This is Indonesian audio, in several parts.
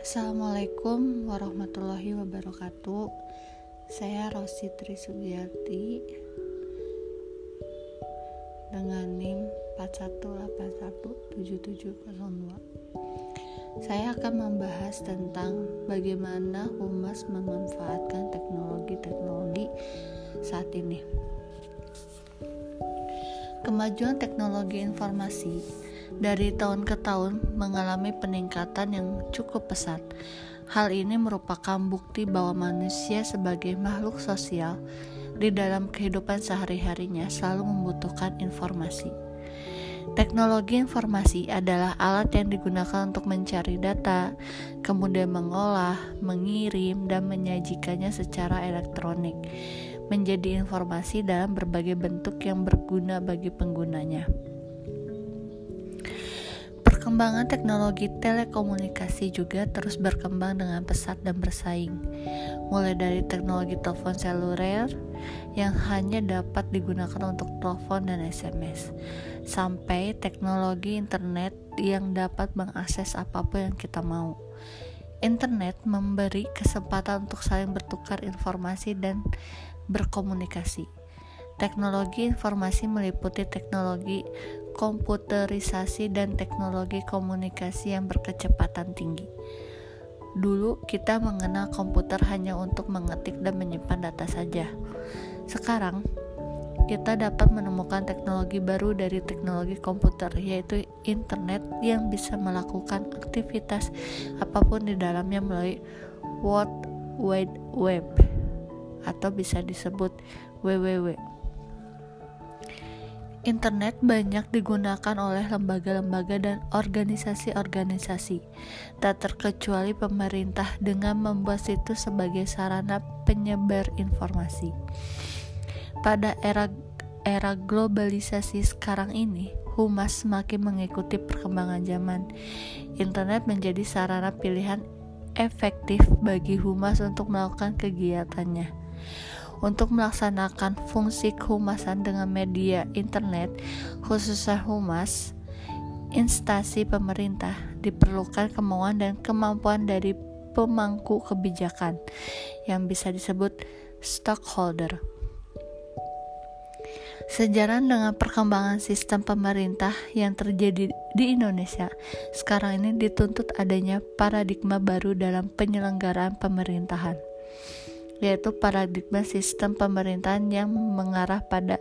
Assalamualaikum warahmatullahi wabarakatuh. Saya Rosi Trisugiyati Dengan NIM 41817702 Saya akan membahas tentang bagaimana humas memanfaatkan teknologi-teknologi saat ini. Kemajuan teknologi informasi dari tahun ke tahun mengalami peningkatan yang cukup pesat. Hal ini merupakan bukti bahwa manusia sebagai makhluk sosial di dalam kehidupan sehari-harinya selalu membutuhkan informasi. Teknologi informasi adalah alat yang digunakan untuk mencari data, kemudian mengolah, mengirim, dan menyajikannya secara elektronik menjadi informasi dalam berbagai bentuk yang berguna bagi penggunanya. Perkembangan teknologi telekomunikasi juga terus berkembang dengan pesat dan bersaing. Mulai dari teknologi telepon seluler yang hanya dapat digunakan untuk telepon dan SMS, sampai teknologi internet yang dapat mengakses apa pun yang kita mau. Internet memberi kesempatan untuk saling bertukar informasi dan berkomunikasi. Teknologi informasi meliputi teknologi komputerisasi dan teknologi komunikasi yang berkecepatan tinggi. Dulu kita mengenal komputer hanya untuk mengetik dan menyimpan data saja. Sekarang kita dapat menemukan teknologi baru dari teknologi komputer, yaitu internet yang bisa melakukan aktivitas apa pun di dalamnya melalui World Wide Web atau bisa disebut www. Internet banyak digunakan oleh lembaga-lembaga dan organisasi-organisasi, tak terkecuali pemerintah dengan membuat situs sebagai sarana penyebar informasi. Pada era era globalisasi sekarang ini, humas semakin mengikuti perkembangan zaman. Internet menjadi sarana pilihan efektif bagi humas untuk melakukan kegiatannya untuk melaksanakan fungsi kehumasan dengan media internet, khususnya humas, instansi pemerintah diperlukan kemauan dan kemampuan dari pemangku kebijakan yang bisa disebut stockholder. Sejalan dengan perkembangan sistem pemerintah yang terjadi di Indonesia, sekarang ini dituntut adanya paradigma baru dalam penyelenggaraan pemerintahan yaitu paradigma sistem pemerintahan yang mengarah pada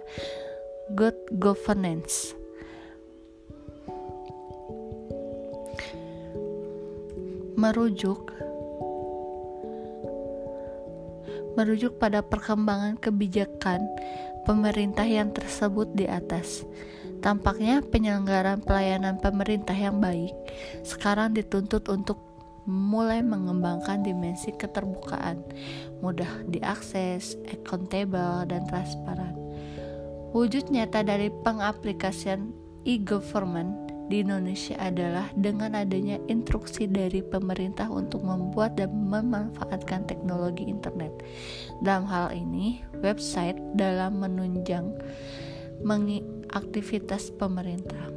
good governance. Merujuk merujuk pada perkembangan kebijakan pemerintah yang tersebut di atas. Tampaknya penyelenggaraan pelayanan pemerintah yang baik sekarang dituntut untuk mulai mengembangkan dimensi keterbukaan, mudah diakses, accountable, dan transparan. Wujud nyata dari pengaplikasian e-government di Indonesia adalah dengan adanya instruksi dari pemerintah untuk membuat dan memanfaatkan teknologi internet. Dalam hal ini, website dalam menunjang aktivitas pemerintah.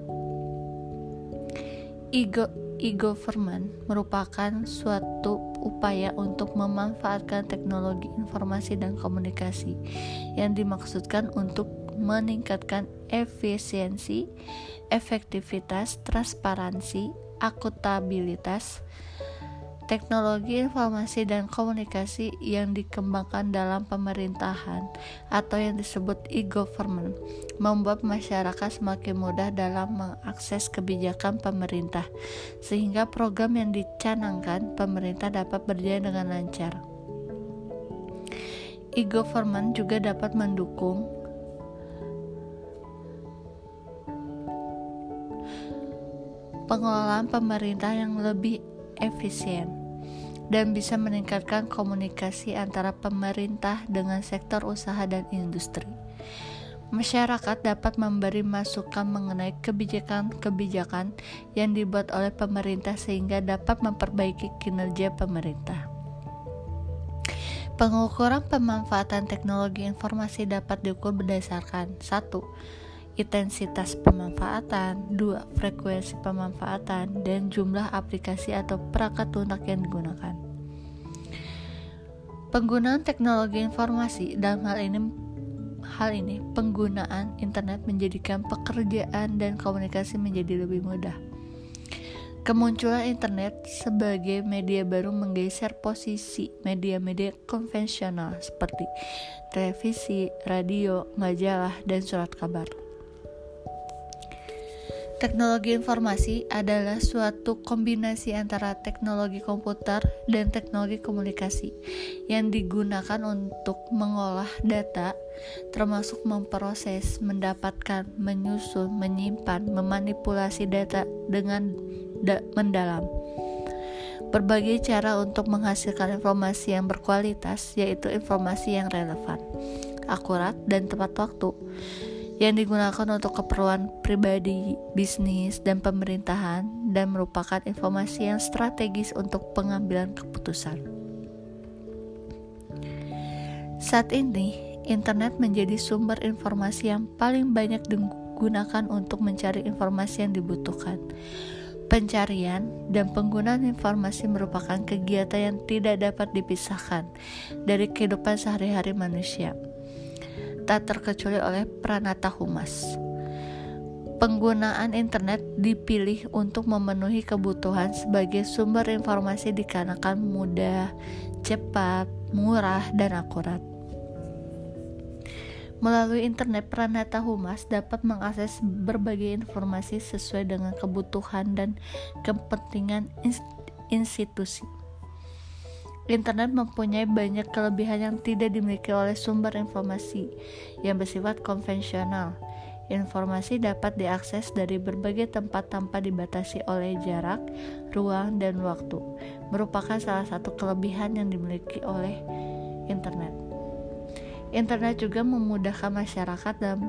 E-government merupakan suatu upaya untuk memanfaatkan teknologi informasi dan komunikasi yang dimaksudkan untuk meningkatkan efisiensi, efektivitas, transparansi, akuntabilitas, teknologi informasi dan komunikasi yang dikembangkan dalam pemerintahan atau yang disebut e-government membuat masyarakat semakin mudah dalam mengakses kebijakan pemerintah sehingga program yang dicanangkan pemerintah dapat berjalan dengan lancar. E-government juga dapat mendukung pengelolaan pemerintah yang lebih efisien dan bisa meningkatkan komunikasi antara pemerintah dengan sektor usaha dan industri. Masyarakat dapat memberi masukan mengenai kebijakan-kebijakan yang dibuat oleh pemerintah sehingga dapat memperbaiki kinerja pemerintah. Pengukuran pemanfaatan teknologi informasi dapat diukur berdasarkan 1 intensitas pemanfaatan, dua frekuensi pemanfaatan, dan jumlah aplikasi atau perangkat lunak yang digunakan. Penggunaan teknologi informasi dalam hal ini hal ini penggunaan internet menjadikan pekerjaan dan komunikasi menjadi lebih mudah. Kemunculan internet sebagai media baru menggeser posisi media-media konvensional seperti televisi, radio, majalah, dan surat kabar. Teknologi informasi adalah suatu kombinasi antara teknologi komputer dan teknologi komunikasi yang digunakan untuk mengolah data, termasuk memproses, mendapatkan, menyusun, menyimpan, memanipulasi data dengan da mendalam. Berbagai cara untuk menghasilkan informasi yang berkualitas, yaitu informasi yang relevan, akurat, dan tepat waktu yang digunakan untuk keperluan pribadi, bisnis, dan pemerintahan, dan merupakan informasi yang strategis untuk pengambilan keputusan. Saat ini, internet menjadi sumber informasi yang paling banyak digunakan untuk mencari informasi yang dibutuhkan. Pencarian dan penggunaan informasi merupakan kegiatan yang tidak dapat dipisahkan dari kehidupan sehari-hari manusia tak terkecuali oleh Pranata Humas. Penggunaan internet dipilih untuk memenuhi kebutuhan sebagai sumber informasi dikarenakan mudah, cepat, murah, dan akurat. Melalui internet, Pranata Humas dapat mengakses berbagai informasi sesuai dengan kebutuhan dan kepentingan institusi. Internet mempunyai banyak kelebihan yang tidak dimiliki oleh sumber informasi yang bersifat konvensional. Informasi dapat diakses dari berbagai tempat tanpa dibatasi oleh jarak, ruang, dan waktu. Merupakan salah satu kelebihan yang dimiliki oleh internet. Internet juga memudahkan masyarakat dalam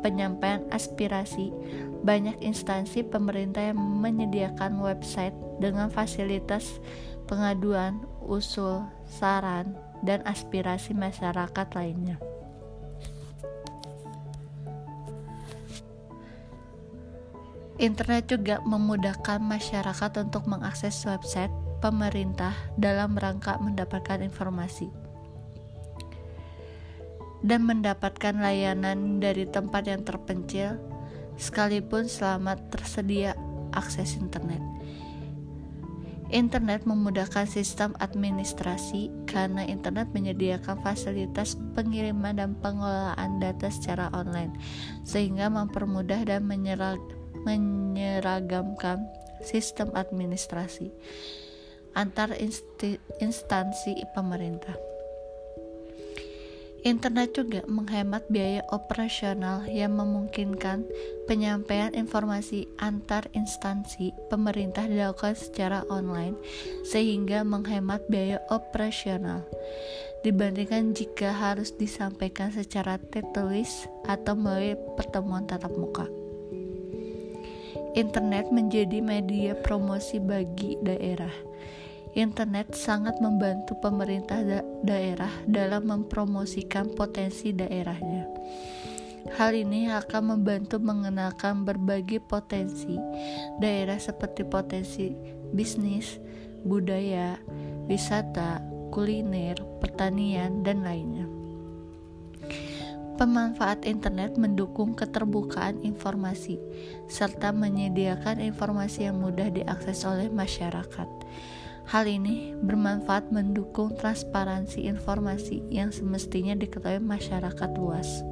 penyampaian aspirasi. Banyak instansi pemerintah yang menyediakan website dengan fasilitas pengaduan, usul, saran, dan aspirasi masyarakat lainnya. Internet juga memudahkan masyarakat untuk mengakses website pemerintah dalam rangka mendapatkan informasi dan mendapatkan layanan dari tempat yang terpencil, sekalipun selama tersedia akses internet. Internet memudahkan sistem administrasi karena internet menyediakan fasilitas pengiriman dan pengelolaan data secara online, sehingga mempermudah dan menyerag menyeragamkan sistem administrasi antar instansi pemerintah. Internet juga menghemat biaya operasional yang memungkinkan penyampaian informasi antar instansi pemerintah dilakukan secara online sehingga menghemat biaya operasional dibandingkan jika harus disampaikan secara tertulis atau melalui pertemuan tatap muka. Internet menjadi media promosi bagi daerah internet sangat membantu pemerintah da daerah dalam mempromosikan potensi daerahnya. Hal ini akan membantu mengenalkan berbagai potensi daerah seperti potensi bisnis, budaya, wisata, kuliner, pertanian, dan lainnya. Pemanfaat internet mendukung keterbukaan informasi serta menyediakan informasi yang mudah diakses oleh masyarakat. Hal ini bermanfaat mendukung transparansi informasi yang semestinya diketahui masyarakat luas.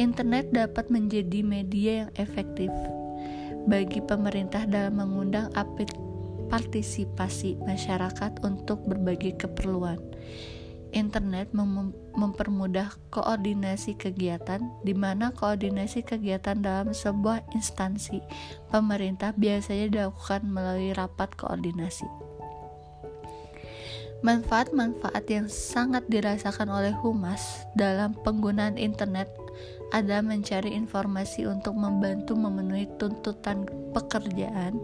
Internet dapat menjadi media yang efektif bagi pemerintah dalam mengundang partisipasi masyarakat untuk berbagai keperluan internet mem mempermudah koordinasi kegiatan, di mana koordinasi kegiatan dalam sebuah instansi pemerintah biasanya dilakukan melalui rapat koordinasi. Manfaat-manfaat yang sangat dirasakan oleh humas dalam penggunaan internet ada mencari informasi untuk membantu memenuhi tuntutan pekerjaan.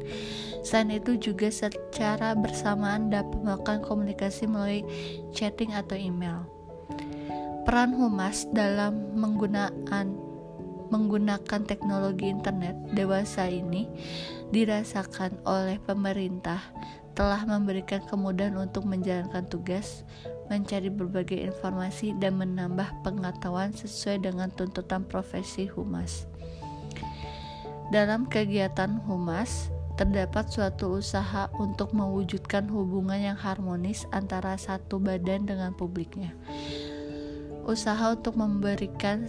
Selain itu juga secara bersamaan dapat melakukan komunikasi melalui chatting atau email. Peran humas dalam menggunakan menggunakan teknologi internet dewasa ini dirasakan oleh pemerintah telah memberikan kemudahan untuk menjalankan tugas, mencari berbagai informasi, dan menambah pengetahuan sesuai dengan tuntutan profesi humas. Dalam kegiatan humas, terdapat suatu usaha untuk mewujudkan hubungan yang harmonis antara satu badan dengan publiknya. Usaha untuk memberikan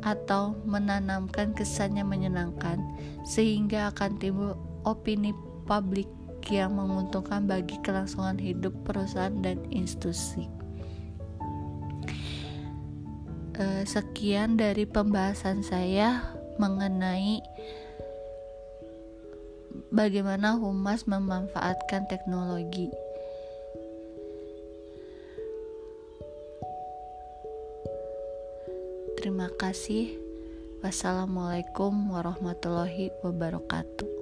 atau menanamkan kesan yang menyenangkan, sehingga akan timbul opini publik yang menguntungkan bagi kelangsungan hidup perusahaan dan institusi. Eh, sekian dari pembahasan saya mengenai bagaimana humas memanfaatkan teknologi. Terima kasih. Wassalamualaikum warahmatullahi wabarakatuh.